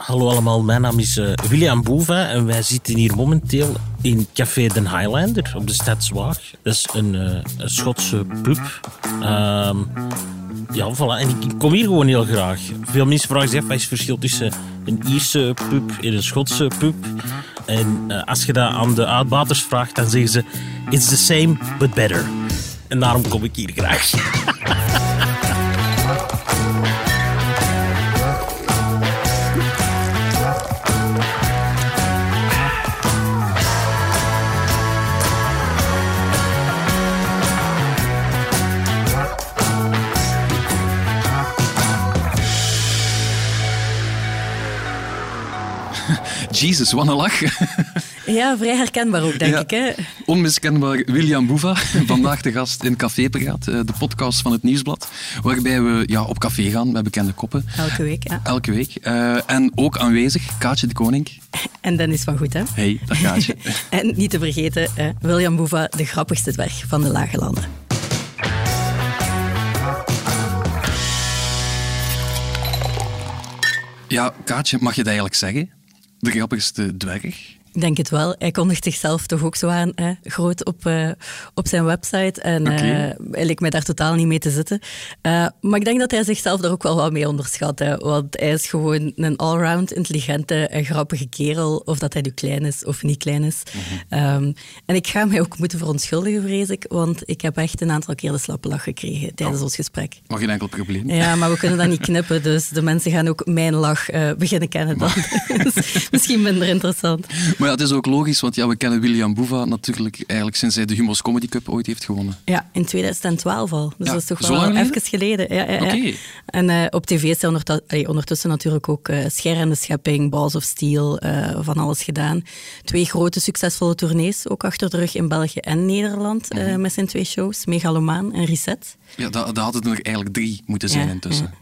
Hallo allemaal, mijn naam is uh, William Boeva en wij zitten hier momenteel in Café Den Highlander op de Stadswaag. Dat is een, uh, een Schotse pub. Uh, ja, voilà. En ik kom hier gewoon heel graag. Veel mensen vragen zich af, wat is het verschil tussen een Ierse pub en een Schotse pub? En uh, als je dat aan de uitbaters vraagt, dan zeggen ze... It's the same, but better. En daarom kom ik hier graag. Jesus, wat een lach. Ja, vrij herkenbaar ook, denk ik. Hè? Onmiskenbaar William Boeva, vandaag de gast in Café Praat, eh, de podcast van het Nieuwsblad, waarbij we ja, op café gaan met bekende koppen. Elke week, ja. Elke week. Uh, en ook aanwezig, Kaatje de Koning. En Dennis van Goed, hè? Hey, dag Kaatje. en niet te vergeten, uh, William Boeva, de grappigste dwerg van de Lage Landen. Ja, Kaatje, mag je dat eigenlijk zeggen? De grappigste dwerg? Ik denk het wel. Hij kondigt zichzelf toch ook zo aan, hè, groot op, uh, op zijn website. En okay. uh, hij leek mij daar totaal niet mee te zitten. Uh, maar ik denk dat hij zichzelf daar ook wel wat mee onderschat. Hè, want hij is gewoon een allround intelligente en grappige kerel. Of dat hij nu klein is of niet klein is. Mm -hmm. um, en ik ga mij ook moeten verontschuldigen, vrees ik. Want ik heb echt een aantal keer de slappe lach gekregen tijdens oh. ons gesprek. Maar geen enkel probleem. Ja, maar we kunnen dat niet knippen. Dus de mensen gaan ook mijn lach beginnen kennen dan. dus misschien minder interessant. Maar ja, het is ook logisch, want ja, we kennen William Boeva natuurlijk eigenlijk sinds hij de Humo's Comedy Cup ooit heeft gewonnen. Ja, in 2012 al. Dus ja, dat is toch wel even geleden. Ja, ja, ja. Okay. En uh, op tv is hij ondertussen, natuurlijk ook uh, Scher en de Schepping, Balls of Steel, uh, van alles gedaan. Twee grote succesvolle tournees, ook achter de rug in België en Nederland, mm -hmm. met zijn twee shows, Megalomaan en Reset. Ja, dat, dat hadden er eigenlijk drie moeten zijn intussen.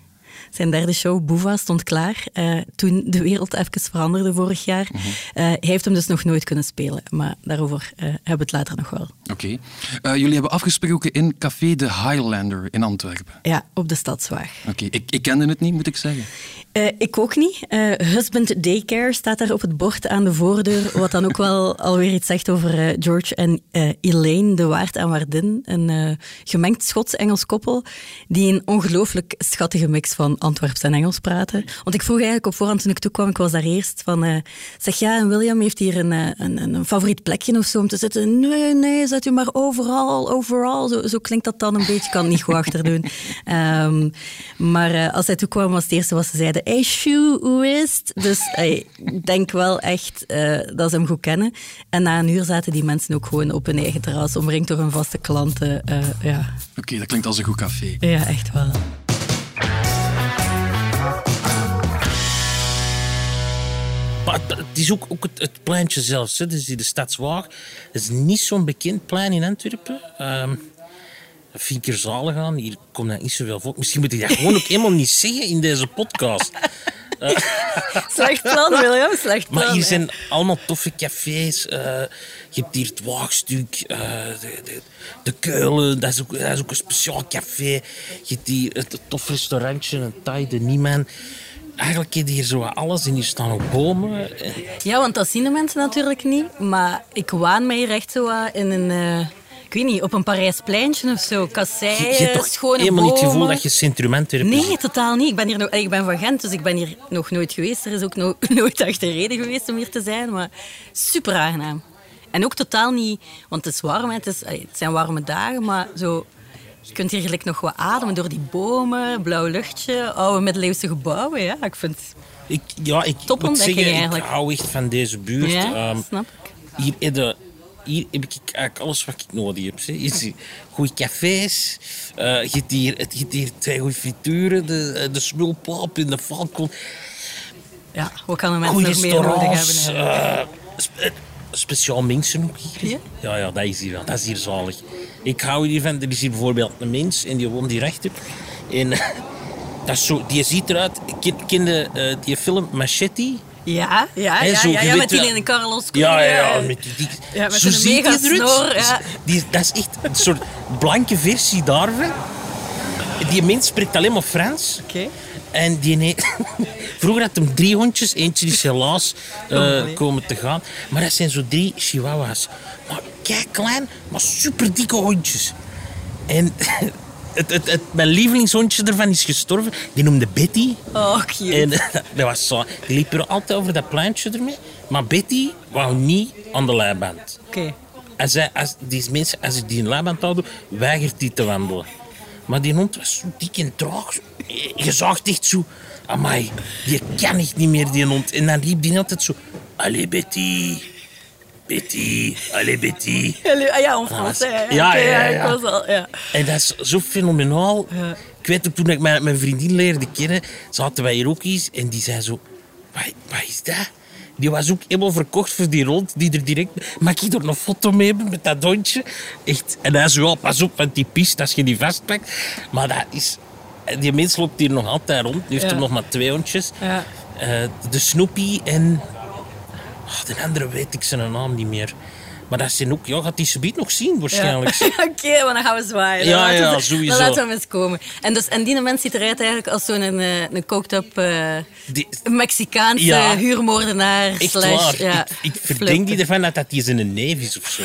Zijn derde show, Boeva, stond klaar. Uh, toen de wereld even veranderde vorig jaar. -huh. uh, hij heeft hem dus nog nooit kunnen spelen. Maar daarover hebben we het later nog wel. Oké. Okay. jullie hebben afgesproken in Café de Highlander in Antwerpen. Ja, op de Stadswaag. Oké. Okay. Ik, ik kende het niet, moet ik zeggen. ik ook niet. Husband Daycare staat daar op het bord aan de voordeur. Wat dan ook wel alweer iets zegt over George en Elaine de Waard en Waardin. Een gemengd Schots-Engels koppel. Die een ongelooflijk schattige mix van Antwerps en Engels praten. Want ik vroeg eigenlijk op voorhand toen ik toekwam, ik was daar eerst, van uh, zeg ja, en William heeft hier een, een, een, favoriet plekje of zo om te zitten. Nee, nee, zet u maar overal, overal. Zo, zo klinkt dat dan een beetje, kan het niet goed achter doen. Um, maar uh, als hij toekwam was het eerste wat ze zeiden, hey Shu, hoe is het? Dus ik denk wel echt uh, dat ze hem goed kennen. En na een uur zaten die mensen ook gewoon op hun eigen terras, omringd door hun vaste klanten. ja. Oké, okay, dat klinkt als een goed café. Ja, echt wel. Het is ook, ook het, het pleintje zelfs. Hè. Dus de Stadswaag. Het is niet zo'n bekend plein in Antwerpen. Um, dat vind ik er zalig aan. Hier komt dat niet zoveel volk. Misschien moet ik dat gewoon ook helemaal niet zeggen in deze podcast. Uh, slecht plan, William. Slecht plan. Maar hier zijn allemaal toffe cafés. Uh, je hebt hier het Waagstuk, uh, de, de, de, Keulen. Dat is, ook, dat is ook een speciaal café. Je hebt hier het tof restaurantje, een Thai de Nieman eigenlijk heb je hier zo alles en hier staan ook bomen. Ja, want dat zien de mensen natuurlijk niet. Maar ik waan mij hier echt zo in een... Uh, ik weet niet, op een Parijs pleintje of zo. Kasseien, je, je hebt toch schone helemaal bomen. niet het gevoel dat je centrum Antwerpen Nee, totaal niet. Ik ben, hier nog, ik ben van Gent, dus ik ben hier nog nooit geweest. Er is ook no, nooit echt een reden geweest om hier te zijn. Maar super aangenaam. En ook totaal niet... Want het is warm, het, is, het zijn warme dagen, maar zo je kunt hier gelijk nog wat ademen door die bomen, blauw luchtje, oude middeleeuwse gebouwen. Ja, ik vind ik, ja, ik top moet zeggen, eigenlijk. ik hou echt van deze buurt. Ja, um, snap ik. Hier, heb de, hier heb ik eigenlijk alles wat ik nodig heb. Goede cafés, uh, je, hebt hier, je hebt hier twee goede frituren, de, de smulpap in de Falcon. Ja, wat kan een mens nog meer nodig hebben? Uh, speciaal mensen ook hier. Ja? ja, dat is hier wel. Dat is hier zalig. Ik hou hiervan. Er is hier bijvoorbeeld een mens en die woont hier rechter. En dat is zo, die ziet eruit. Kende uh, die film Machete? Ja, ja, ja, zo, ja, ja met die in Carlos Ja, ja, ja, met die, die ja, met zo ziet mega snor, ja. Die, dat is echt een soort blanke versie daarvan. Die mens spreekt alleen maar Frans. Oké. Okay. En die, Vroeger had hem drie hondjes. Eentje is helaas uh, komen te gaan. Maar dat zijn zo drie chihuahuas. Maar kijk klein, maar super dikke hondjes. En het, het, het, mijn lievelingshondje ervan is gestorven. Die noemde Betty. Oh, cute. En dat was zo. Die liep er altijd over dat plantje ermee. Maar Betty wou niet aan de leiband. Oké. Okay. Als, hij, als die mensen, als ik die een leiband houden, weigert die te wandelen. Maar die hond was zo dik en traag. Je zag echt zo... Amai, die kan echt niet meer, die hond. En dan riep die altijd zo... Allee, Betty. Betty. Allee, Betty. Ah ja, in Frans. Ja, ja, ja, ja, Ik was al, ja. En dat is zo fenomenaal. Ja. Ik weet ook, toen ik mijn, mijn vriendin leerde kennen, zaten wij hier ook eens en die zei zo... Wat, wat is dat? Die was ook helemaal verkocht voor die rond, die er direct... Mag ik er een foto mee hebben met dat hondje? Echt. En hij zei, oh, pas op, want die pist als je die vastpakt. Maar dat is... Die mens loopt hier nog altijd rond. Die heeft Ja. er nog maar twee hondjes. Ja. Eh, de Snoopy en... Oh, de andere weet ik zijn naam niet meer. Maar dat zijn ook... Ja, gaat die subiet nog zien, waarschijnlijk. Oké, maar dan gaan we zwaaien. Dan Ja, ja, we- sowieso. Dan laten we eens komen. En, dus, en die mens ziet eruit eigenlijk als zo'n eh, een coked-up eh, Die- Mexicaanse Ja. huurmoordenaar. Echt slash, waar. Ja, ik, ik verdenk die ervan dat dat die zijn neef is of zo.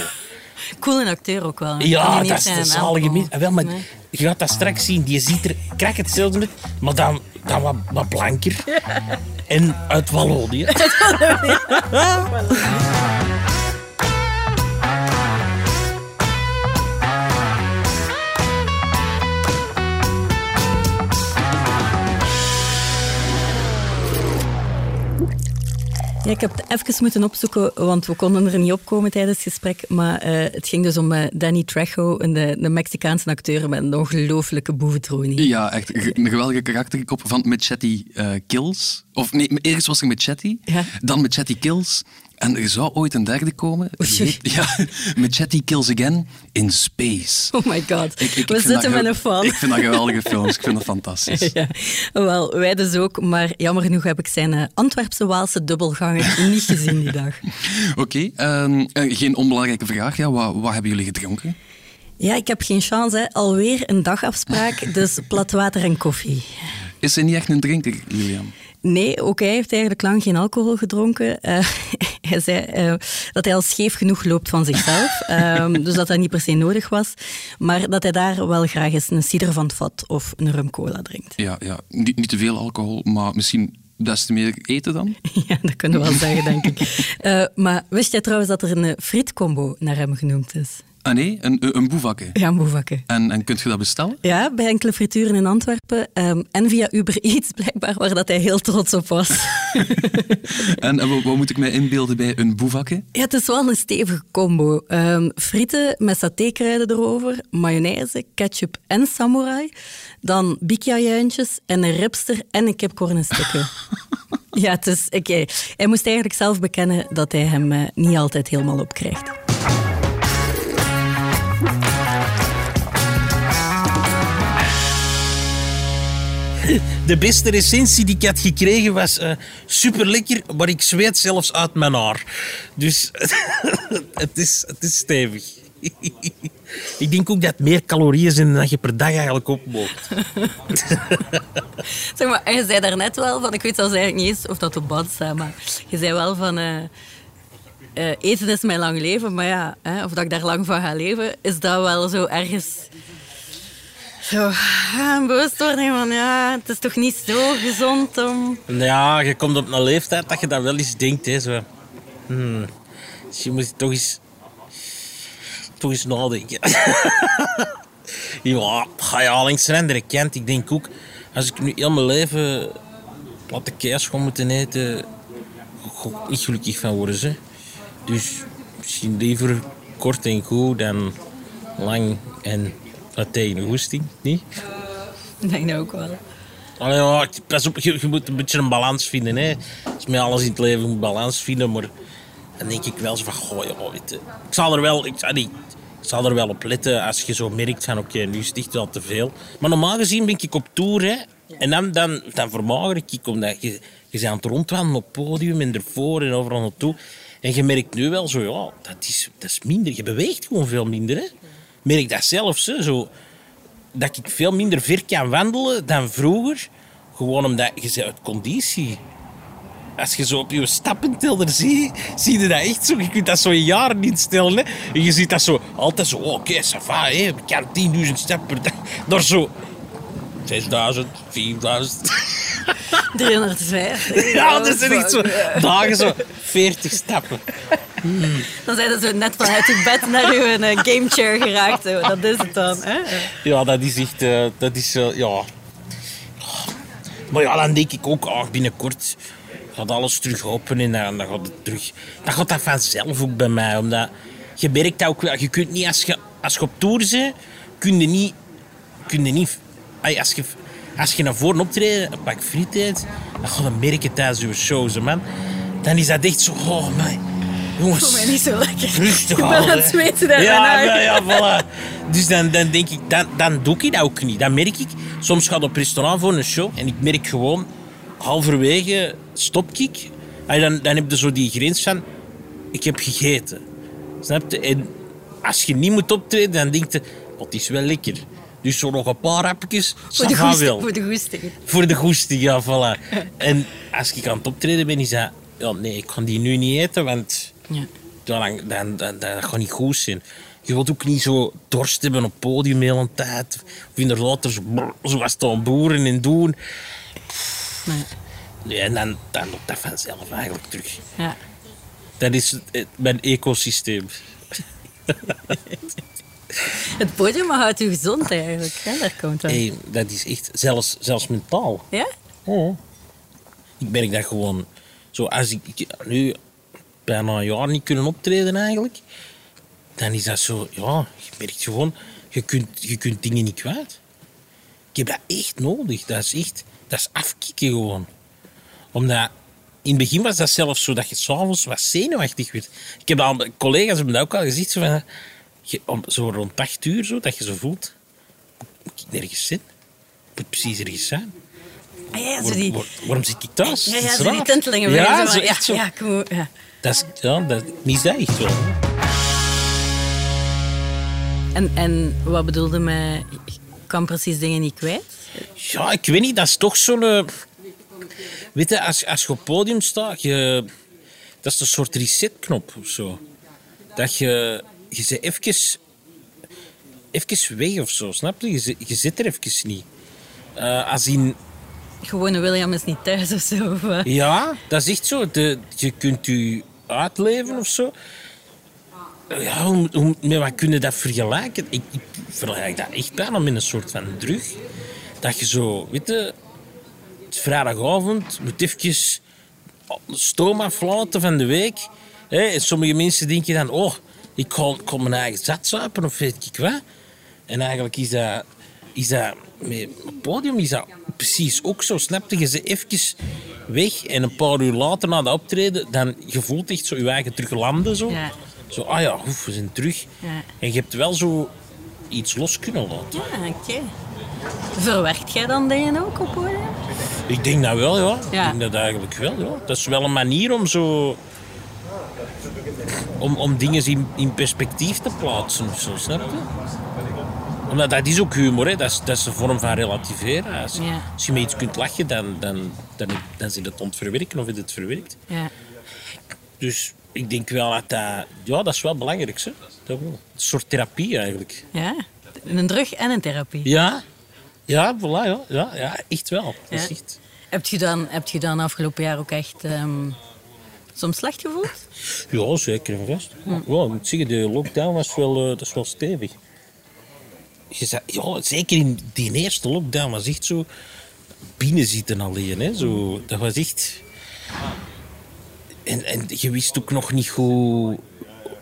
Cool een acteur ook wel. Ja, dat is naam zalige. Ah, Wel, maar Nee. je gaat dat straks zien. Die ziet er krijg hetzelfde uit, maar dan, dan wat, wat blanker. En uit Wallonië. Ja, ik heb het even moeten opzoeken, want we konden er niet op komen tijdens het gesprek. Maar eh, het ging dus om eh, Danny Trejo, een, de, de Mexicaanse acteur met een ongelooflijke boeventronie. Ja, echt een geweldige karakterkop van Machete eh, Kills. Of nee, eerst was er Machete, Ja. dan Machete Kills. En er zou ooit een derde komen. Heet- ja, Machete Kills Again in Space. Oh my god, Ik- ik- ik we zitten met een fan. Ik vind dat geweldige films. Ik vind dat fantastisch. Ja, wel, wij dus ook. Maar jammer genoeg heb ik zijn eh, Antwerpse Waalse dubbelganger niet gezien die dag. Oké, ehm, eh, geen onbelangrijke vraag. Ja, wat, wat hebben jullie gedronken? Ja, ik heb geen chance. Hè. Alweer een dagafspraak, dus plat water en koffie. Is hij niet echt een drinker, Julian? Nee, ook hij heeft eigenlijk lang geen alcohol gedronken. Eh, hij zei eh, dat hij al scheef genoeg loopt van zichzelf. Ehm, dus dat dat niet per se nodig was. Maar dat hij daar wel graag eens een cider van het vat of een rum cola drinkt. Ja, ja. Niet, niet te veel alcohol, maar misschien des te meer eten dan? Ja, dat kunnen we wel zeggen, denk ik. Eh, maar wist jij trouwens dat er een frietcombo naar hem genoemd is? Ah nee, een, een boevakke. Ja, Boevakke. En, en kunt je dat bestellen? Ja, bij enkele frituren in Antwerpen. ehm, en via Uber Eats blijkbaar, waar dat hij heel trots op was. En, en wat, wat moet ik mij inbeelden bij een boevakke? Ja, het is wel een stevige combo. Ehm, frieten met satékruiden erover, mayonaise, ketchup en samurai. Dan bikja-juintjes en een ribster en een kipcornenstukken. ja, het is... oké. Hij moest eigenlijk zelf bekennen dat hij hem eh, niet altijd helemaal opkrijgt. De beste recensie die ik had gekregen was eh, super lekker, maar ik zweet zelfs uit mijn haar. Dus het, is, het is stevig. ik denk ook dat meer calorieën zijn dan je per dag eigenlijk opmoogt. Zeg maar, je zei daarnet wel van, ik weet zelfs eigenlijk niet eens of dat op bad staat, maar je zei wel van, eh, eh, eten is mijn lang leven, maar ja, hè, of dat ik daar lang van ga leven, is dat wel zo ergens zo ja, een bewustwording van, ja, het is toch niet zo gezond om... Ja, je komt op een leeftijd dat je dat wel eens denkt. Hè, zo. Hmm, je moet toch eens, toch eens nadenken. ja, ga je al langs de andere kant. Ik denk ook, als ik nu heel mijn leven platte kaas ga moeten eten, ik niet gelukkig van worden. Hè. Dus misschien liever kort en goed dan lang en wat tegen de goesting, niet? Ik denk dat ook wel. Allee, ja, pas op, je, je moet een beetje een balans vinden. Hè. Dus met alles in het leven moet balans vinden. Maar dan denk ik wel zo van, goh, ja, weet je, ik zal er wel, ik, allee, ik zal er wel op letten als je zo merkt van, oké, nu is het echt wel te veel. Maar normaal gezien ben ik op tour, hè. En dan, dan, dan vermager ik, omdat je, je bent aan het rondwandelen op het podium en ervoor en overal naartoe. En je merkt nu wel zo, ja, dat is, dat is minder. Je beweegt gewoon veel minder, hè. Merk dat zelfs. Zo, dat ik veel minder ver kan wandelen dan vroeger. Gewoon omdat je bent uit conditie. Als je zo op je stappentelder ziet, zie je dat echt zo. Je kunt dat zo in jaren niet stellen. Hè. En je ziet dat zo altijd zo, oh, oké, ça va, hè. ik kan 10.000 stappen per dag. Door zo 6000, 4000. 305. Ja, dat zijn echt zo dagen zo 40 stappen. Dan zijn ze net vanuit het bed naar uw uh, gamechair geraakt. Zo. Dat is het dan. Hè? Ja, dat is echt, uh, dat is, uh, ja. Maar ja, dan denk ik ook, oh, binnenkort gaat alles terug open en dan, dan gaat het terug. Dan gaat dat vanzelf ook bij mij, omdat je merkt dat ook wel. Je kunt niet, als je, als je op tour bent, kun je niet, kun je niet als je, als je naar voren optreden, een pak friet eet, dan ga je merken tijdens je shows, man. Dan is dat echt zo, oh man. Jongens, voel mij niet zo lekker. Rustig Ik ben aan het daar ja, ja, ja, voilà. Dus dan, dan denk ik, dan, dan doe ik dat ook niet. Dan merk ik, soms ga ik op restaurant voor een show en ik merk gewoon, halverwege stop ik. En dan, dan heb je zo die grens van, ik heb gegeten. Snap je? En als je niet moet optreden, dan denk je, oh, het is wel lekker. Dus zo nog een paar hapjes, voor de, goesting, voor de goesting. Voor de goesting, ja, voilà. en als ik aan het optreden ben, is dat... Ja, nee, ik kan die nu niet eten, want... Ja. Dan, dan, dan, dat gaat niet goed zijn. Je wilt ook niet zo dorst hebben op het podium de hele tijd. Of inderdaad er zo, zo staan boeren en doen. Nee. nee en dan, dan loopt dat vanzelf eigenlijk terug. Ja. Dat is mijn ecosysteem. Het podium houdt u gezond eigenlijk. Hè? Daar komt dat. Hey, dat is echt, zelfs, zelfs mentaal. Ja? Oh. Ik merk dat gewoon. Zo, als ik, nu bijna een jaar niet kunnen optreden eigenlijk, dan is dat zo, ja, je merkt gewoon, je kunt, je kunt dingen niet kwijt. Ik heb dat echt nodig. Dat is echt, dat is afkicken gewoon. Omdat, in het begin was dat zelfs zo dat je s'avonds wat zenuwachtig werd. Ik heb al, collega's hebben dat ook al gezien, zo van, je, om, zo rond 8 uur, zo, dat je zo voelt. Moet ik nergens zitten? Moet precies ergens zijn? Ah, ja, zo die... Waar, waarom zit ik thuis? Ja, ja zo die tintelingen. Ja, zo, zo, ja, zo. ja, kom, ja. Dat is, ja, dat, niet dat echt wel. En, en wat bedoelde met... Ik kan precies dingen niet kwijt? Ja, ik weet niet. Dat is toch zo'n... Uh, weet je, als, als je op het podium staat, je, dat is een soort resetknop of zo. Dat je je zit even, even weg of zo, snap je? Je, zit, je zit er even niet. Uh, als in... Gewone William is niet thuis of zo. Of. Ja, dat is echt zo. De, je kunt je uitleven of zo. Ja, hoe, hoe, met wat kun je dat vergelijken? Ik, ik vergelijk dat echt bijna met een soort van drug. Dat je zo, weet je, het vrijdagavond moet even stoom aflaten van de week. Hè? En sommige mensen denken dan, oh, ik kon, kon mijn eigen zat zuipen of weet ik wat. En eigenlijk is dat, is dat met het podium is dat precies ook zo. Snap je? Je ze even weg en een paar uur later na de optreden, dan je voelt echt zo je eigen terug landen. Zo, ja. zo ah ja, oef, we zijn terug. Ja. En je hebt wel zo iets los kunnen laten. Ja, oké. Okay. Verwerkt jij dan dingen ook op podium? Ik denk dat wel, ja. ja. Ik denk dat eigenlijk wel, ja. Dat is wel een manier om zo om, om dingen in, in perspectief te plaatsen of zo, snap je? Omdat dat is ook humor, hè? Dat, is, dat is een vorm van relativeren. Als, ja. als je met iets kunt lachen, dan, dan, dan, dan is het ontverwerken of is het verwerkt. Ja. Dus ik denk wel dat dat... Ja, dat is wel belangrijk, hè? Dat wel. Een soort therapie eigenlijk. Ja, een drug en een therapie. Ja, ja, voilà, ja. Ja, ja echt wel. Is echt... Heb je dan, heb je dan afgelopen jaar ook echt... Um, soms slecht gevoeld? Ja, zeker vast. Ja, ik moet zeggen, de lockdown was wel, uh, dat is wel stevig. Je zei, ja, zeker in die eerste lockdown was echt zo binnen zitten alleen. Hè, zo, dat was echt... En, en je wist ook nog niet hoe,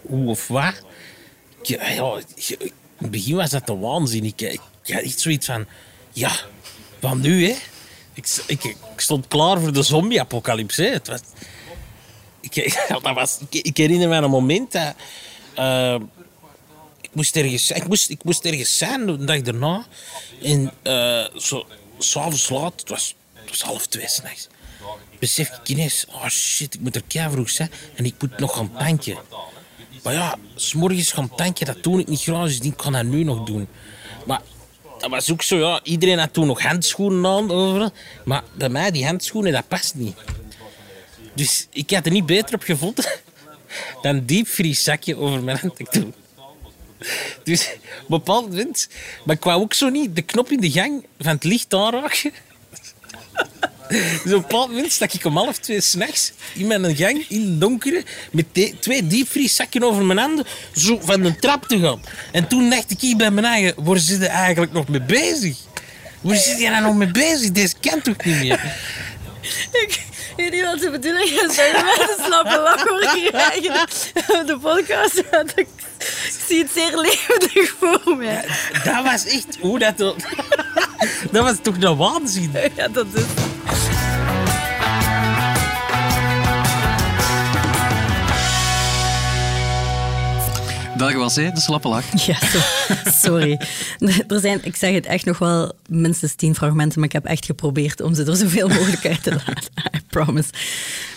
hoe of wat. Ja, ja, in het begin was dat de waanzin. Ik, ik had echt zoiets van... Ja, van nu, hè. Ik, ik, ik stond klaar voor de zombie-apocalypse. Het was, ik, dat was, ik, herinner me een moment dat... Uh, ik, moest ergens, ik, moest, ik moest ergens zijn de dag daarna. En uh, zo, s'avonds laat, het was, half twee s'nachts. Besef ik ineens, oh shit, ik moet er kei vroeg zijn. En ik moet nog gaan tanken. Maar ja, s'morgens gaan tanken, dat doe ik niet graag. Dus ik kan dat nu nog doen. Maar dat was ook zo, ja. Iedereen had toen nog handschoenen aan. Maar bij mij, die handschoenen, dat past niet. Dus ik had er niet beter op gevonden dan diepvrieszakje over mijn hand doen. Dus op een bepaald moment... Maar ik wou ook zo niet de knop in de gang van het licht aanraken. Dus op een bepaald moment stak ik om half twee s'nachts in mijn gang, in het donkere, met twee diepvrieszakken over mijn handen, zo van de trap te gaan. En toen dacht ik hier bij mijn eigen, waar zit je eigenlijk nog mee bezig? Waar zit je nou nog mee bezig? Deze kan toch niet meer? Ik weet niet wat de bedoeling is. De mensen slapen lach hoor eigenlijk op de podcast. Want ik, ik zie het zeer levendig voor mij. Dat was echt... Hoe dat... Dat was toch een waanzin? Ja, dat is... Daar was hij, de slappe lach. Ja, sorry. Er zijn, ik zeg het echt nog wel minstens tien fragmenten, maar ik heb echt geprobeerd om ze er zoveel mogelijk uit te laten. I promise.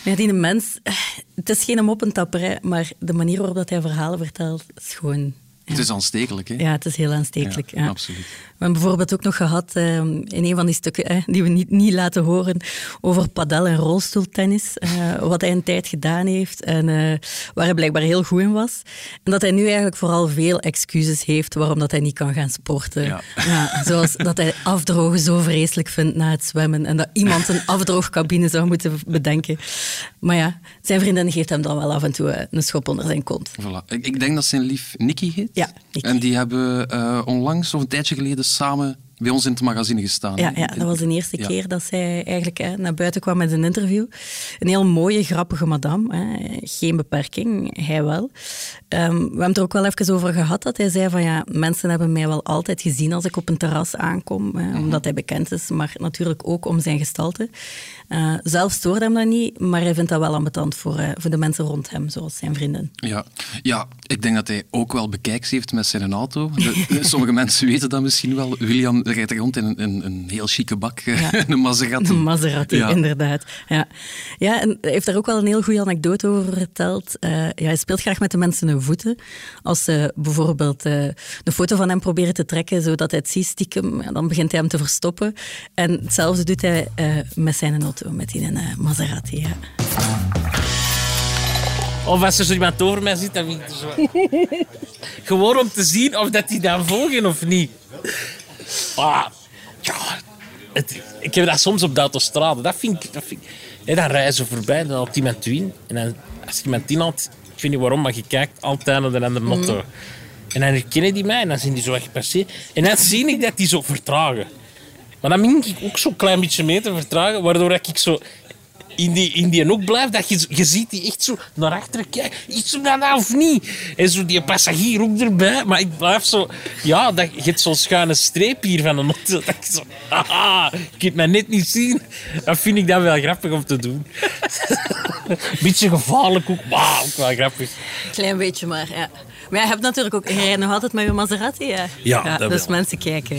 Maar die mens, eh, het is geen moppentapper, hè, maar de manier waarop dat hij verhalen vertelt, is gewoon... Het is aanstekelijk, hè? Ja, het is heel aanstekelijk. Ja, absoluut. We hebben bijvoorbeeld ook nog gehad ehm, in een van die stukken die we niet, niet laten horen over padel- en rolstoeltennis. eh, wat hij een tijd gedaan heeft en eh, waar hij blijkbaar heel goed in was. En dat hij nu eigenlijk vooral veel excuses heeft waarom dat hij niet kan gaan sporten. Ja. zoals dat hij afdrogen zo vreselijk vindt na het zwemmen en dat iemand een afdroogcabine zou moeten bedenken. Maar ja, zijn vriendin geeft hem dan wel af en toe eh, een schop onder zijn kont. Voilà. Ik, ik denk dat zijn lief Nicky heet. Ja. En die hebben eh, onlangs, of een tijdje geleden, samen bij ons in het magazine gestaan. Ja, ja, dat was de eerste Ja. keer dat zij eigenlijk hè, naar buiten kwam met een interview. Een heel mooie, grappige madame. Hè. Geen beperking, hij wel. Ehm, we hebben het er ook wel even over gehad dat hij zei van ja, mensen hebben mij wel altijd gezien als ik op een terras aankom, hè, omdat hij bekend is, maar natuurlijk ook om zijn gestalte. Eh, zelf stoort hem dat niet, maar hij vindt dat wel ambetant voor, eh, voor de mensen rond hem, zoals zijn vrienden. Ja. ja, ik denk dat hij ook wel bekijks heeft met zijn auto. De- de- sommige mensen weten dat misschien wel. William rijdt rond in een, een, een heel chique bak, eh, Ja. een Maserati. Een Maserati, Ja. inderdaad. Ja. ja, en hij heeft daar ook wel een heel goede anekdote over verteld. Eh, ja, hij speelt graag met de mensen hun voeten. Als ze bijvoorbeeld eh een foto van hem proberen te trekken, zodat hij het ziet stiekem, dan begint hij hem te verstoppen. En hetzelfde doet hij eh, met zijn auto, met die eh, Maserati. Ja. Of als er zo iemand over mij zit, dan vind ik zo... Gewoon om te zien of dat die dan volgen of niet. Ah, ja, het- ik heb dat soms op de autostrade. Dat vind ik... Dat vind ik dan rijden ze voorbij, dan had iemand u in. En dan, als iemand inhaalt, ik weet niet waarom, maar je kijkt altijd naar de andere motto. En dan herkennen die mij en dan zijn die zo echt gepasseerd. En dan zie ik dat die zo vertragen. Maar dan begin ik ook zo'n klein beetje mee te vertragen, waardoor ik zo in die, in die ook blijf, dat je, je ziet die echt zo naar achteren kijken. Iets zo dat nou of niet? En zo die passagier ook erbij. Maar ik blijf zo... Ja, dat, je hebt zo'n schuine streep hier van een. Dat ik zo... Haha, je kunt mij net niet zien. Dat vind ik dan wel grappig om te doen. Beetje gevaarlijk ook, maar ook wel grappig. Klein beetje maar, ja. Maar je hebt natuurlijk ook... Je nog altijd met je Maserati, ja. Ja, dat Dus wel. mensen kijken.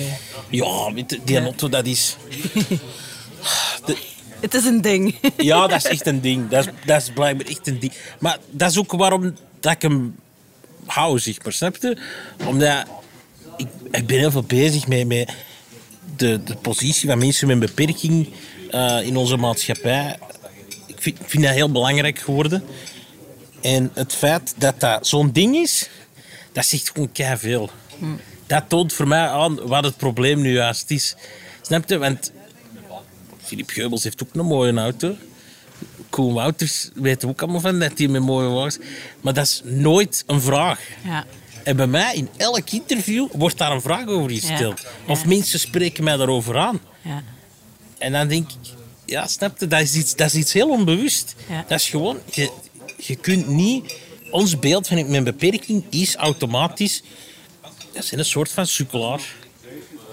Ja, die auto, dat is... De- Het is een ding. Ja, dat is echt een ding. Dat is, dat is blijkbaar echt een ding. Maar dat is ook waarom dat ik hem hou, zeg maar. Snap je? Omdat ik, ik ben heel veel bezig met, met de, de positie van mensen met een beperking eh, in onze maatschappij. Ik vind, ik vind dat heel belangrijk geworden. En het feit dat dat zo'n ding is, dat zegt gewoon veel. Dat toont voor mij aan wat het probleem nu juist is. Snap je? Want Filip Geubels heeft ook een mooie auto. Koen Wouters weet er ook allemaal van dat hij met mooie wagens... Maar dat is nooit een vraag. Ja. En bij mij, in elk interview, wordt daar een vraag over gesteld. Ja. Of Ja. mensen spreken mij daarover aan. Ja. En dan denk ik... Ja, snap je? Dat is iets, dat is iets heel onbewust. Dat is gewoon... Je, je kunt niet... Ons beeld van mijn beperking is automatisch... Dat is een soort van sukkelaar.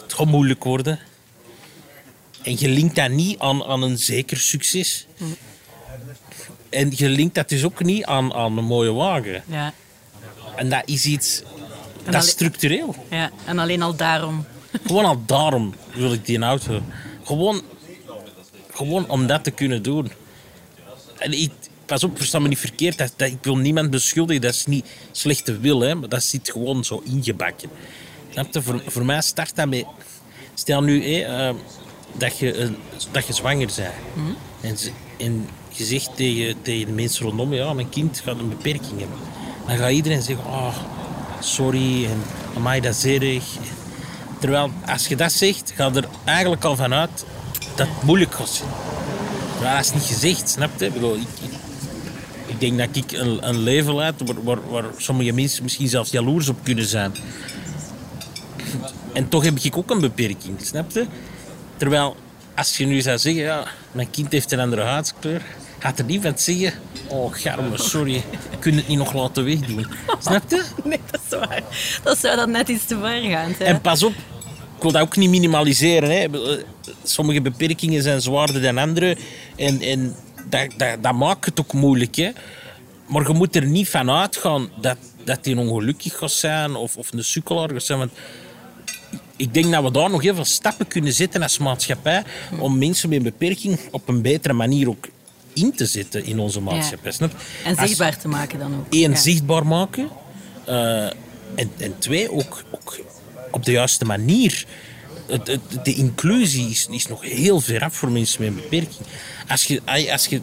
Het gaat moeilijk worden. En je linkt dat niet aan, aan een zeker succes. En je linkt dat dus ook niet aan, aan een mooie wagen. Ja. En dat is iets... Dat is structureel. ja. En alleen al daarom. Gewoon al daarom wil ik die auto. Gewoon, gewoon om dat te kunnen doen. En ik, pas op, versta me niet verkeerd. Dat, dat, ik wil niemand beschuldigen. Dat is niet slechte wil, hè, maar dat zit gewoon zo ingebakken. Snap je? Voor, voor mij start dat met Stel nu eh, dat, je, dat je zwanger bent. En, ze- en je zegt tegen, tegen de mensen rondom je, ja, mijn kind gaat een beperking hebben. Dan gaat iedereen zeggen, oh, sorry, en amai, dat is erg. Terwijl, als je dat zegt, gaat er eigenlijk al vanuit dat het moeilijk gaat zijn. Maar dat is niet gezegd, snap je? Ik, bedoel, ik, ik, ik denk dat ik een, een leven leid waar, waar, waar sommige mensen misschien zelfs jaloers op kunnen zijn. En toch heb ik ook een beperking, snap je? Terwijl, als je nu zou zeggen, ja, mijn kind heeft een andere huidskleur, gaat er niet van zeggen, oh, garme, sorry, kun je het niet nog laten wegdoen. Snap je? Nee, dat is waar. Dat zou dan net iets te ver gaan. Hè? En pas op, ik wil dat ook niet minimaliseren. Hè. Sommige beperkingen zijn zwaarder dan andere. En, en dat, dat, dat maakt het ook moeilijk. Hè. Maar je moet er niet van uitgaan dat, dat hij ongelukkig gaat zijn of, of een sukkelaar gaat zijn. Want ik denk dat we daar nog heel veel stappen kunnen zetten als maatschappij om mensen met een beperking op een betere manier ook in te zetten in onze maatschappij. En Als- zichtbaar te maken dan ook. Ja. zichtbaar maken. eh, en, en twee, ook, ook op de juiste manier. Het, het, de inclusie is, is nog heel ver af voor mensen met een beperking. Als je, als je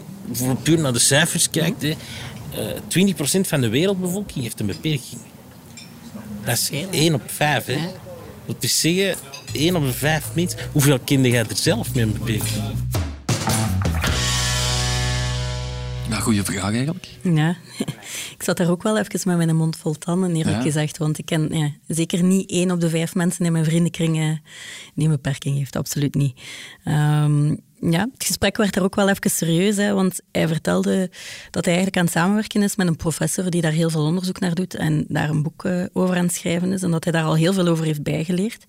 puur naar de cijfers kijkt, hè, eh 20% van de wereldbevolking heeft een beperking. Dat is Veel, hè? 1 op 5. Hè. Dat wil zeggen, 1 op de 5 mensen. Hoeveel kinderen jij er zelf met een beperking? Ja, goede vraag eigenlijk. Ja, ik zat daar ook wel even met mijn mond vol tanden, eerlijk Ja. gezegd. Want ik ken ja, zeker niet één op de vijf mensen in mijn vriendenkring die een beperking heeft. Absoluut niet. Ehm, ja, het gesprek werd er ook wel even serieus, hè, want hij vertelde dat hij eigenlijk aan het samenwerken is met een professor die daar heel veel onderzoek naar doet en daar een boek eh, over aan het schrijven is en dat hij daar al heel veel over heeft bijgeleerd.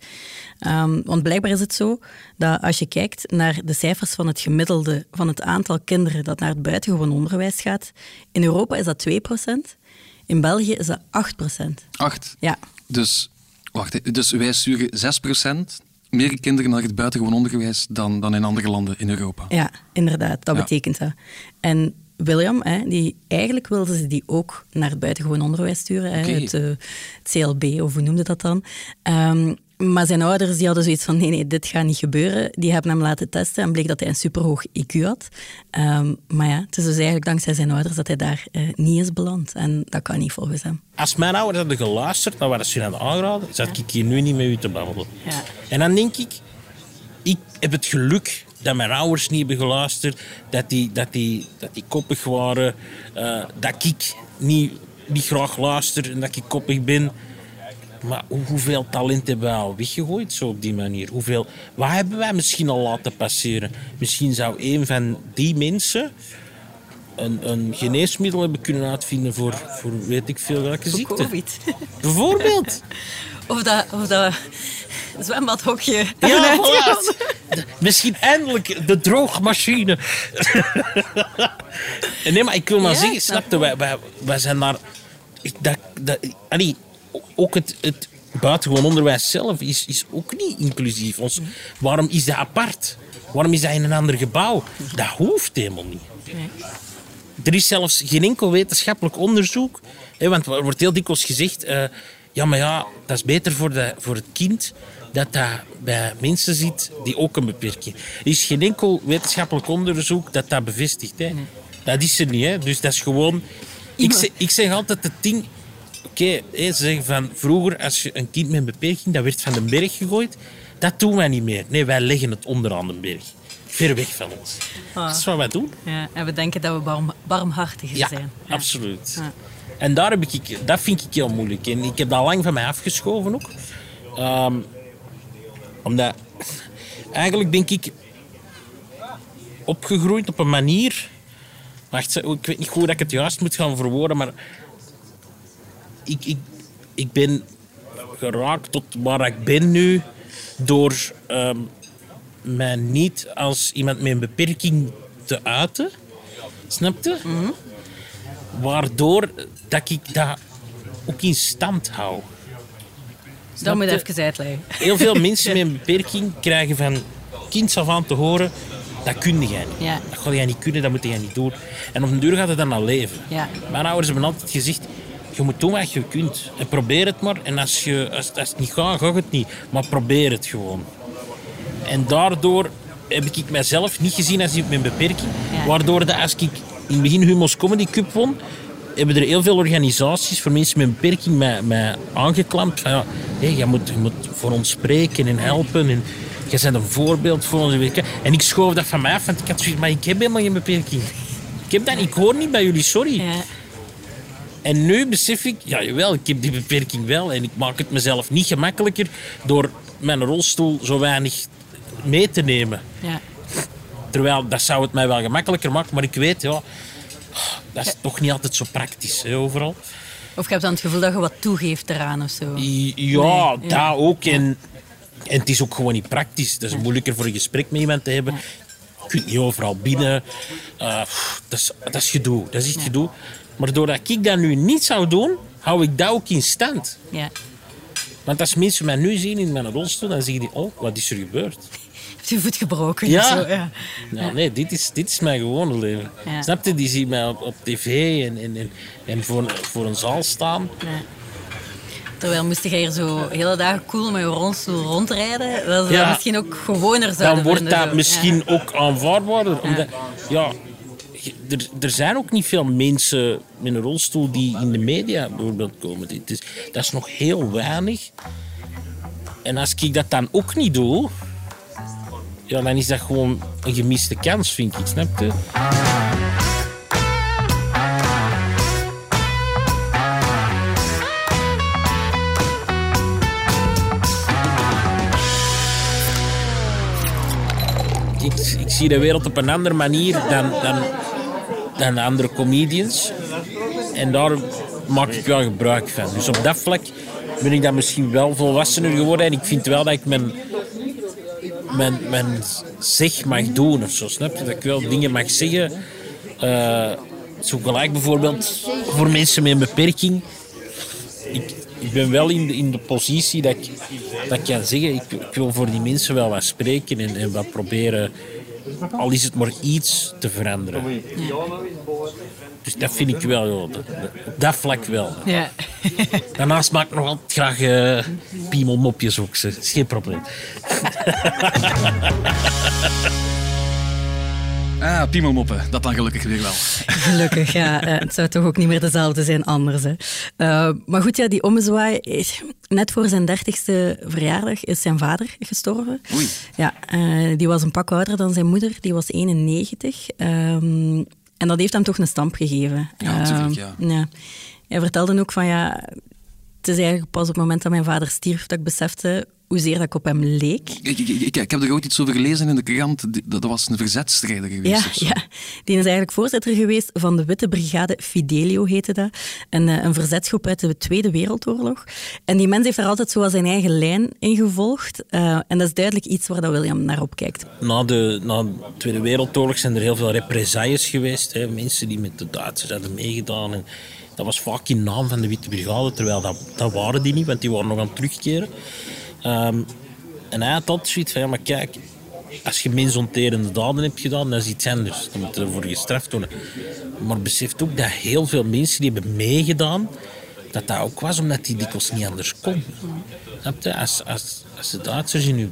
Ehm, want blijkbaar is het zo dat als je kijkt naar de cijfers van het gemiddelde van het aantal kinderen dat naar het buitengewoon onderwijs gaat, in Europa is dat 2%, in België is dat 8%. Acht. Ja, Dus, wacht, dus wij sturen 6% meer kinderen naar het buitengewoon onderwijs dan, dan in andere landen in Europa. ja inderdaad, dat Ja. betekent dat. En William, hè, die, eigenlijk wilden ze die ook naar het buitengewoon onderwijs sturen, hè, het, eh, het CLB, of hoe noemde dat dan. Ehm, maar zijn ouders die hadden zoiets van, nee, nee, dit gaat niet gebeuren. Die hebben hem laten testen en bleek dat hij een superhoog IQ had. Ehm, maar ja, het is dus eigenlijk dankzij zijn ouders dat hij daar eh, niet is beland. En dat kan niet volgens hem. Als mijn ouders hadden geluisterd naar wat ze hadden aangeraden, zat ik hier nu niet met u te babbelen. Ja. En dan denk ik, ik heb het geluk dat mijn ouders niet hebben geluisterd, dat die, dat die, dat die koppig waren, eh, dat ik niet, niet graag luister en dat ik koppig ben. Maar hoe- hoeveel talent hebben wij al weggegooid zo op die manier? Hoeveel, wat hebben wij misschien al laten passeren? Misschien zou een van die mensen een, een geneesmiddel hebben kunnen uitvinden voor, voor weet ik veel welke ziekte. Covid. Bijvoorbeeld. Of dat, of dat zwembadhokje. Ja, voilà. Misschien eindelijk de droogmachine. nee, maar ik wil maar Ja, zeggen, ik snap snap je, wij, wij, wij zijn daar... Dat, dat, allee, ook het, het buitengewoon onderwijs zelf is, is ook niet inclusief. Ons, waarom is dat apart? Waarom is dat in een ander gebouw? Dat hoeft helemaal niet. Er is zelfs geen enkel wetenschappelijk onderzoek. Hè, want er wordt heel dikwijls gezegd... eh, ja, maar ja, dat is beter voor, de, voor het kind dat dat bij mensen zit die ook een beperking Er is geen enkel wetenschappelijk onderzoek dat dat bevestigt. Hè. Dat is er niet. Hè. Dus dat is gewoon... Ik zeg, ik zeg altijd het ding... Oké, ze zeggen van vroeger, als je een kind met een beperking, dat werd van de berg gegooid. Dat doen wij niet meer. Nee, wij leggen het onderaan de berg. Ver weg van ons. Dat is wat wij doen. Ja, en we denken dat we barm, barmhartiger Ja, zijn. absoluut. Ja. En daar heb ik, dat vind ik heel moeilijk. En ik heb dat lang van mij afgeschoven ook. Ehm, omdat, eigenlijk denk ik, opgegroeid op een manier... Wacht, ik weet niet hoe dat ik het juist moet gaan verwoorden, maar... Ik, ik, ik ben geraakt tot waar ik ben nu door ehm, mij niet als iemand met een beperking te uiten. Snap je? Waardoor dat ik dat ook in stand hou. Dat moet je even uitleggen. Heel veel mensen met een beperking krijgen van kinds af aan te horen... Dat kun jij niet. Ja. Dat ga jij niet kunnen, dat moet jij niet doen. En op een duur gaat het dan al leven. Ja. Mijn ouders hebben altijd gezegd... Je moet doen wat je kunt. En probeer het maar. En als, je, als, als het niet gaat, gaat het niet. Maar probeer het gewoon. En daardoor heb ik mezelf niet gezien als met beperking. Ja. Waardoor dat als ik in het begin Humo's Comedy Cup won, hebben er heel veel organisaties voor mensen met beperking mij, mij aangeklampt. Van, ja, hé, je, moet, je moet voor ons spreken en helpen. En je bent een voorbeeld voor ons. En ik schoof dat van mij af, want ik had zoiets, maar ik heb helemaal geen beperking. Ik heb dat, ik hoor niet bij jullie, sorry. Ja. En nu besef ik, ja jawel, ik heb die beperking wel. En ik maak het mezelf niet gemakkelijker door mijn rolstoel zo weinig mee te nemen. Ja. Terwijl, dat zou het mij wel gemakkelijker maken. Maar ik weet, ja, dat is toch niet altijd zo praktisch, hè, overal. Of je hebt dan het gevoel dat je wat toegeeft eraan of zo. Ja, Nee, dat ja. ook. En, en het is ook gewoon niet praktisch. Het is moeilijker voor een gesprek met iemand te hebben. Je kunt niet overal binnen. Eh, dat, is, dat is gedoe. Dat is echt gedoe. Maar doordat ik dat nu niet zou doen, hou ik dat ook in stand. Ja. Want als mensen mij nu zien in mijn rolstoel, dan zeggen die, oh, wat is er gebeurd? Heb je voet gebroken Ja. of zo? Ja. Nou, nee, dit is, dit is mijn gewone leven. Ja. Snap je? Die zien mij op, op tv en, en, en, en voor, voor een zaal staan. Ja. Terwijl moest je hier zo hele dagen cool met je rolstoel rondrijden, dat Ja. dat misschien ook gewoner zouden dan wordt dat misschien ook aanvaardbaarder. Omdat, ja, er, er zijn ook niet veel mensen met een rolstoel die in de media bijvoorbeeld komen. Is, dat is nog heel weinig. En als ik dat dan ook niet doe, ja, dan is dat gewoon een gemiste kans, vind ik. Snap je? ik, ik zie de wereld op een andere manier dan, dan, dan de andere comedians. En daar maak ik wel gebruik van. Dus op dat vlak ben ik dan misschien wel volwassener geworden. En ik vind wel dat ik mijn, mijn, mijn zeg mag doen of zo. Snap je? Dat ik wel dingen mag zeggen. Eh, zo gelijk bijvoorbeeld voor mensen met een beperking. Ik, ik ben wel in de, in de positie dat ik, dat kan zeggen, ik, ik wil voor die mensen wel wat spreken en, en wat proberen, al is het maar iets te veranderen. Dus dat vind ik wel, joh, dat, vlak wel. Ja. Daarnaast maak ik nog altijd graag eh piemelmopjes ook, ze. dat is geen probleem. Ah, piemelmoppen. Dat dan gelukkig weer wel. Gelukkig, ja. Eh, het zou toch ook niet meer dezelfde zijn anders. Hè. Eh, maar goed, ja, die ommezwaai, is- net voor zijn dertigste verjaardag is zijn vader gestorven. Oei. Ja, eh, die was een pak ouder dan zijn moeder, die was 91. Ehm, en dat heeft hem toch een stamp gegeven. Ja, natuurlijk, Ehm, ja. Hij vertelde ook van ja, het is eigenlijk pas op het moment dat mijn vader stierf dat ik besefte hoezeer dat ik op hem leek. Ik, ik, ik, ik heb er ooit iets over gelezen in de krant. Dat was een verzetstrijder geweest. Ja, ja, die is eigenlijk voorzitter geweest van de Witte Brigade Fidelio, heette dat. Een, eh, een verzetsgroep uit de Tweede Wereldoorlog. En die mens heeft daar altijd zo zijn eigen lijn in gevolgd. Eh, en dat is duidelijk iets waar dat William naar opkijkt. Na de, na de Tweede Wereldoorlog zijn er heel veel represailles geweest. Hè. Mensen die met de Duitsers hadden meegedaan. En dat was vaak in naam van de Witte Brigade, terwijl dat, dat waren die niet, want die waren nog aan het terugkeren. Ehm, en hij had altijd zoiets van, ja, maar kijk, als je mensonterende daden hebt gedaan, dat is iets anders. Dan moet je ervoor gestraft worden. Maar beseft ook dat heel veel mensen die hebben meegedaan, dat dat ook was omdat die dikwijls niet anders kon. Als, als, als de Duitsers in uw,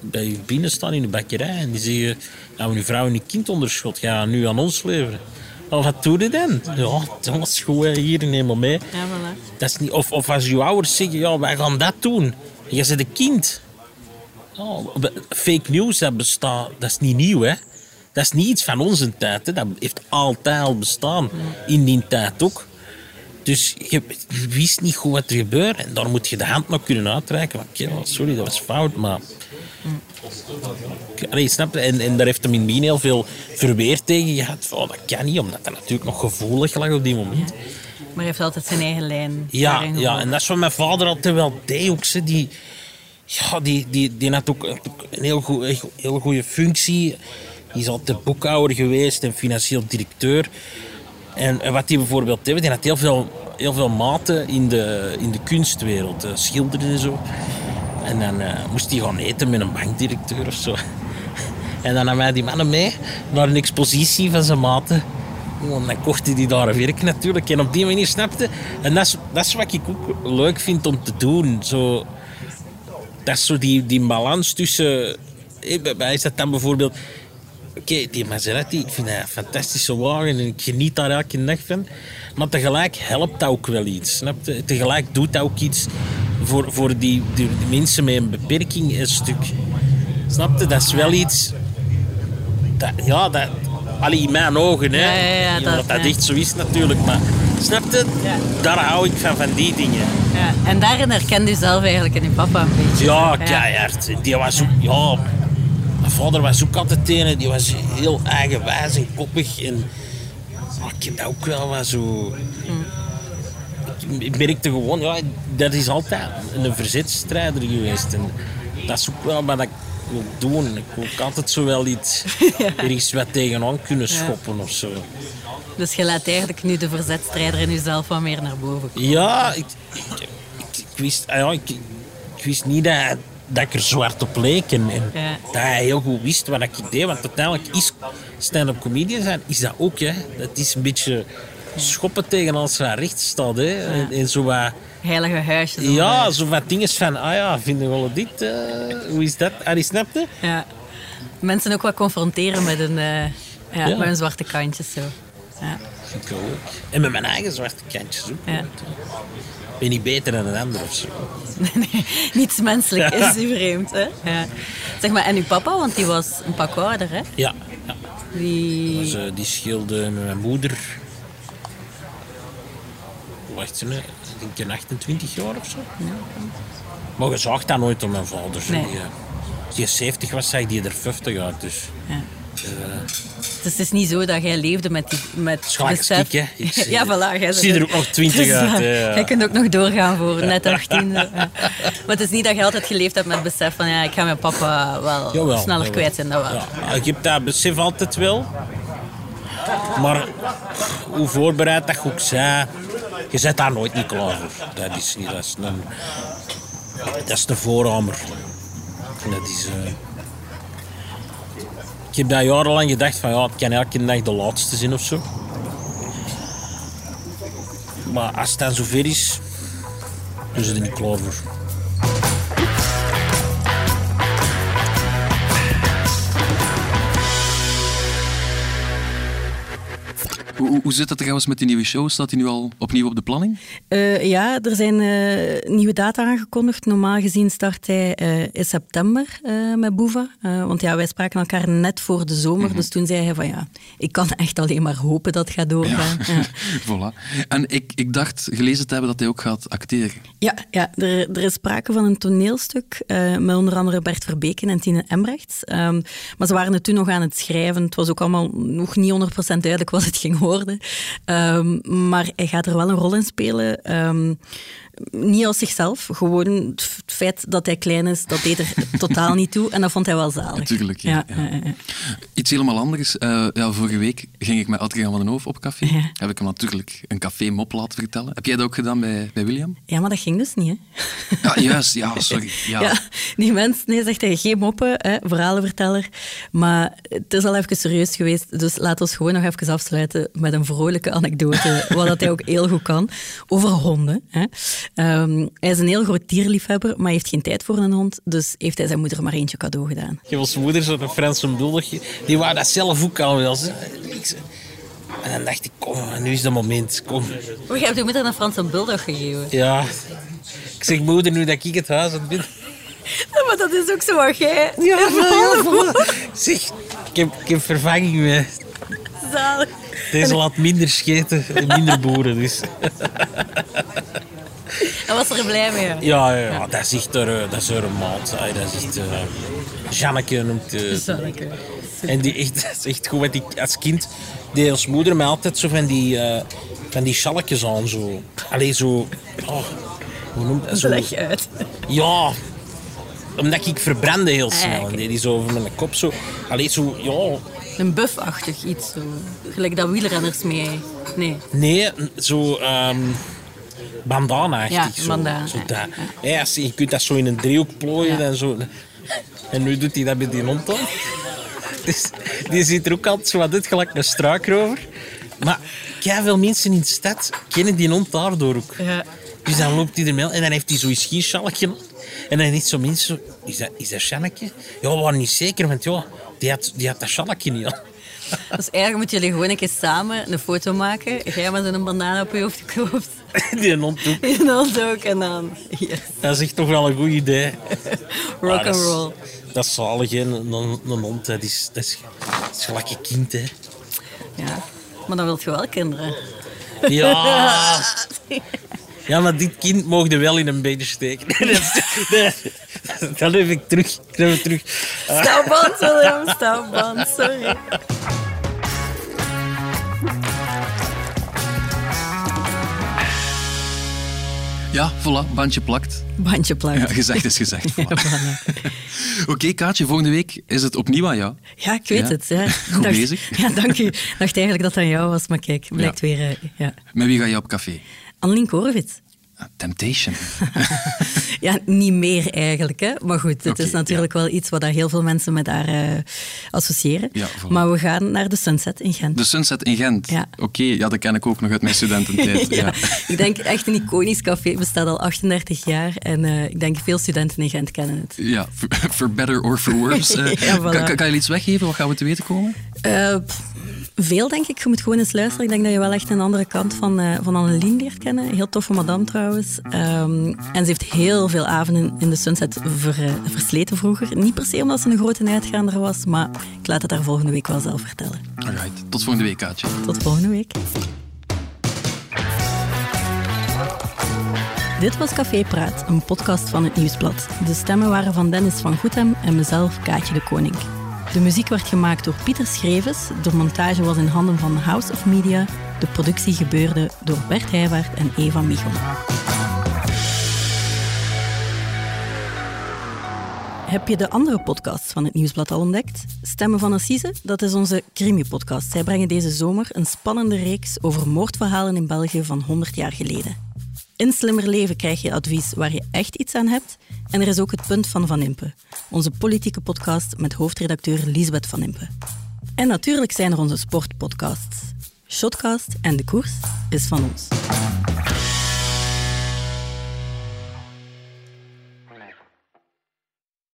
bij je binnen staan in de bakkerij en die zeggen, nou, uw vrouw en uw kind onderschot, ga nu aan ons leveren. Wel, wat doe je dan? Ja, dat is goed, hier, neem maar mee. Ja, voilà. Dat is niet, of, of als je ouders zeggen, ja, wij gaan dat doen. Je bent een kind. Oh, fake news, dat bestaat, dat is niet nieuw, hè. Dat is niet iets van onze tijd, hè. Dat heeft altijd al bestaan. In die tijd ook. Dus je, wist niet goed wat er gebeurde. En daar moet je de hand nog kunnen uitreiken. Kerel, sorry, dat was fout, maar... Je? En, en daar heeft hem in heel veel verweer tegen gehad. Oh, dat kan niet, omdat dat natuurlijk nog gevoelig lag op die moment. Maar hij heeft altijd zijn eigen lijn. Ja, ja, en dat is wat mijn vader altijd wel deed. Ook, ze, die, ja, die, die, die had ook, een heel, goed, heel goede functie. Die is altijd boekhouder geweest en financieel directeur. En, en wat die bijvoorbeeld deed, die had heel veel, heel veel maten in de, in de kunstwereld. eh, schilderen en zo. En dan eh, moest hij gaan eten met een bankdirecteur of zo. En dan nam hij die mannen mee naar een expositie van zijn maten. Want dan kocht hij die daar werk natuurlijk. En op die manier snapte. En dat is, dat is wat ik ook leuk vind om te doen. Zo, dat is zo die, die balans tussen eh, bij mij is dat dan bijvoorbeeld... Oké, die Maserati, ik vind dat een fantastische wagen en ik geniet daar elke dag van. Maar tegelijk helpt dat ook wel iets. Snap je? Tegelijk doet dat ook iets voor, voor die, die, die mensen met een beperking een stuk. Snap je? Dat is wel iets... Dat, ja, dat... Allee, in mijn ogen, hè. Ja, ja, ja, Niet dat- omdat dat echt zo is natuurlijk, maar... Snap je? Daar hou ik van, van die dingen. Ja. En daarin herkende u zelf eigenlijk in papa een beetje. Ja, keihard. Die was ook... Ja... Mijn vader was ook altijd een, die was heel eigenwijs en koppig. En maar ik heb dat ook wel wat zo... Ik- Ik merkte gewoon, ja, dat is altijd een verzetstrijder geweest. En dat is ook wel wat ik wil doen. Ik wil ook altijd zo wel iets, ergens wat tegenaan kunnen schoppen of zo. Dus je laat eigenlijk nu de verzetstrijder in uzelf wat meer naar boven komen. Ja, ik, ik, ik, ik wist, ah ja, ik, wist niet dat, dat ik er zwart op leek. En, en Ja. dat hij heel goed wist wat ik deed. Want uiteindelijk is stand-up comedian zijn, is dat ook. Hè. Dat is een beetje schoppen tegen als ze recht staat. Hè. En, en zo wat, Heilige huisjes. ja, zo wat dingen van, ah ja, vinden we wel dit? eh, hoe is dat? Ah, die snapte? ja. Mensen ook wat confronteren met een, eh, ja, Ja. met een zwarte kantjes. Zo. Ja. En met mijn eigen zwarte kantjes ook. Ja. Ik ben niet beter dan een ander of zo. Nee, niets menselijk is u vreemd. Hè? Ja. Zeg maar, en uw papa, want die was een pak ouder, hè? Ja, ja. Die... Dus, eh, die scheelde met mijn moeder. Wacht ik denk een 28 jaar of zo. Maar je zag dat nooit op mijn vader. Nee. Die, eh, Als die 70 was, zag die er 50 uit. Dus. Ja. eh, Dus het is niet zo dat jij leefde met die met besef- hè. Ik zie- ja, voilà. Jij zie er ook nog 20 Dus, uit, ja, hè, ja. Jij kunt ook nog doorgaan voor net 18. ja. Maar het is niet dat je altijd geleefd hebt met het besef van ja, ik ga mijn papa wel Jawel, sneller jawel. kwijt zijn. Dat wel. Ja, ik heb dat besef altijd wel. Maar hoe voorbereid dat je ook zei, je zet daar nooit niet klaar voor. Dat is niet, dat is een, dat is. Dat is, eh, Ik heb dat jarenlang gedacht van ja, het kan elke dag de laatste zijn of zo. Maar als het dan zover is, ze er niet klaar voor. Hoe, hoe- zit het trouwens met die nieuwe show? Staat die nu al opnieuw op de planning? Eh, ja, er zijn eh, nieuwe data aangekondigd. Normaal gezien start hij eh, in september met Boeva. Want ja, wij spraken elkaar net voor de zomer. Dus toen zei hij van ja, ik kan echt alleen maar hopen dat het gaat doorgaan. Ja. voilà. En ik, ik dacht gelezen te hebben dat hij ook gaat acteren. Ja, ja er, er is sprake van een toneelstuk met onder andere Bert Verbeken en Tine Embrechts. Ehm, maar ze waren het toen nog aan het schrijven. Het was ook allemaal nog niet 100% duidelijk wat het ging worden. Ehm, maar hij gaat er wel een rol in spelen. Ehm, niet als zichzelf, gewoon het feit dat hij klein is, dat deed er totaal niet toe. En dat vond hij wel zalig. Natuurlijk, ja, ja. ja. Iets helemaal anders. Eh, ja, vorige week ging ik met Adriaan van den Hoof op café. Heb ik hem natuurlijk een café-mop laten vertellen. Heb jij dat ook gedaan bij, bij William? Ja, maar dat ging dus niet, hè? Ja, juist. Ja, sorry. Ja. Ja, die mens, nee, zegt hij, geen moppen, hè, verhalenverteller. Maar het is al even serieus geweest, dus laten we gewoon nog even afsluiten met een vrolijke anekdote, wat dat hij ook heel goed kan, over honden. Hè. Ehm, hij is een heel groot dierliefhebber, maar heeft geen tijd voor een hond, dus heeft hij zijn moeder maar eentje cadeau gedaan. Ik heb als moeder zo'n Franse bulldog. Die wou dat zelf ook al wel. En dan dacht ik, kom, nu is het moment. Kom. Oh, je hebt je moeder een Franse bulldog gegeven. Ja. Ik zeg, moeder, nu dat ik het huis aan ben. Ja, maar dat is ook zo wat jij... Ja, ja. Zeg, ik heb, ik heb vervanging mee. Zalig. Deze laat minder scheten en minder boeren. Dus. Hij was er blij mee. Ja, ja, ja, dat is echt er, dat is een maat. Dat is echt... eh Janneke noemt... eh, hè. En die echt, dat is echt goed. Want ik, als kind deed als moeder mij altijd zo van die, eh van die schalkjes aan. Zo. Allee, zo... Oh, hoe noemt dat? Zo, Leg je uit. ja, omdat ik verbrandde heel Ah, snel. En deed die zo over mijn kop zo... Allee, zo... Ja, Een buffachtig iets, zo. Gelijk dat wielrenners mee... Nee. nee, zo... ehm bandana-achtig. Ja, zo. bandana, Zo ja, dat. Ja, als je je kunt dat zo in een driehoek plooien Ja. en zo. En nu doet hij dat met die hond dan. Dus die ziet er ook altijd zo wat uit, gelijk een struikrover. Maar veel mensen in de stad kennen die hond daardoor ook. Ja. Dus dan loopt hij ermee en dan heeft hij zo'n skischalkje. En dan niet zo mensen, is dat, is dat Janneke? Ja, we waren niet zeker, want ja, die had, die had dat Janneke niet aan. Dus eigenlijk moeten jullie gewoon een keer samen een foto maken. Jij met een banaan op je hoofd geklopt. Die hond ook. En dan ook en dan... Yes. Dat is echt toch wel een goed idee. Rock Ah, and dat is- roll. Dat is zalig, hè. Een, een, een hond, dat is, dat is, dat is gelijk een kind, hè. Ja. Maar dan wilt je wel kinderen. Ja. Ja, maar dit kind mocht er wel in een beetje steken. Dat, is- dat, dat heb ik terug. Dat heb ik terug. William, stapband. Sorry. Ja, voilà, bandje plakt. Bandje plakt. Ja, gezegd is gezegd. voilà. Oké, Kaatje, volgende week is het opnieuw aan jou. Ja, ik weet Ja. het. Ja. Goed Dacht- bezig. Ja, dank u. Ik dacht eigenlijk dat het aan jou was, maar kijk, blijkt weer... eh, ja. Met wie ga je op café? Annelien Korvits. Temptation. Ja, niet meer eigenlijk. Hè? Maar goed, het is natuurlijk wel iets wat daar heel veel mensen met haar eh, associëren. Ja. Maar we gaan naar de Sunset in Gent. De Sunset in Gent. Ja. Oké, ja, dat ken ik ook nog uit mijn studententijd. ja. Ik denk echt een iconisch café, bestaat al 38 jaar. En eh, ik denk veel studenten in Gent kennen het. Ja, for, better or for worse. Eh, voilà. kan, je iets weggeven? Wat gaan we te weten komen? Pff, veel, denk ik. Je moet gewoon eens luisteren. Ik denk dat je wel echt een andere kant van, eh van Annelien leert kennen. Heel toffe madame trouwens. Ehm, en ze heeft heel veel avonden in de Sunset ver- eh, versleten vroeger. Niet per se omdat ze een grote uitgaander was, maar ik laat het haar volgende week wel zelf vertellen. Alright, tot volgende week, Kaatje. Tot volgende week. Dit was Café Praat, een podcast van het Nieuwsblad. De stemmen waren van Dennis van Goethem en mezelf, Kaatje de Koning. De muziek werd gemaakt door Pieter Schrevens, de montage was in handen van House of Media, de productie gebeurde door Bert Heijwaard en Eva Michel. Heb je de andere podcasts van het Nieuwsblad al ontdekt? Stemmen van Assise, dat is onze crimi-podcast. Zij brengen deze zomer een spannende reeks over moordverhalen in België van 100 jaar geleden. In Slimmer Leven krijg je advies waar je echt iets aan hebt. En er is ook het Punt van Van Impe, onze politieke podcast met hoofdredacteur Lisbeth Van Impe. En natuurlijk zijn er onze sportpodcasts. Shotcast en De Koers is van ons.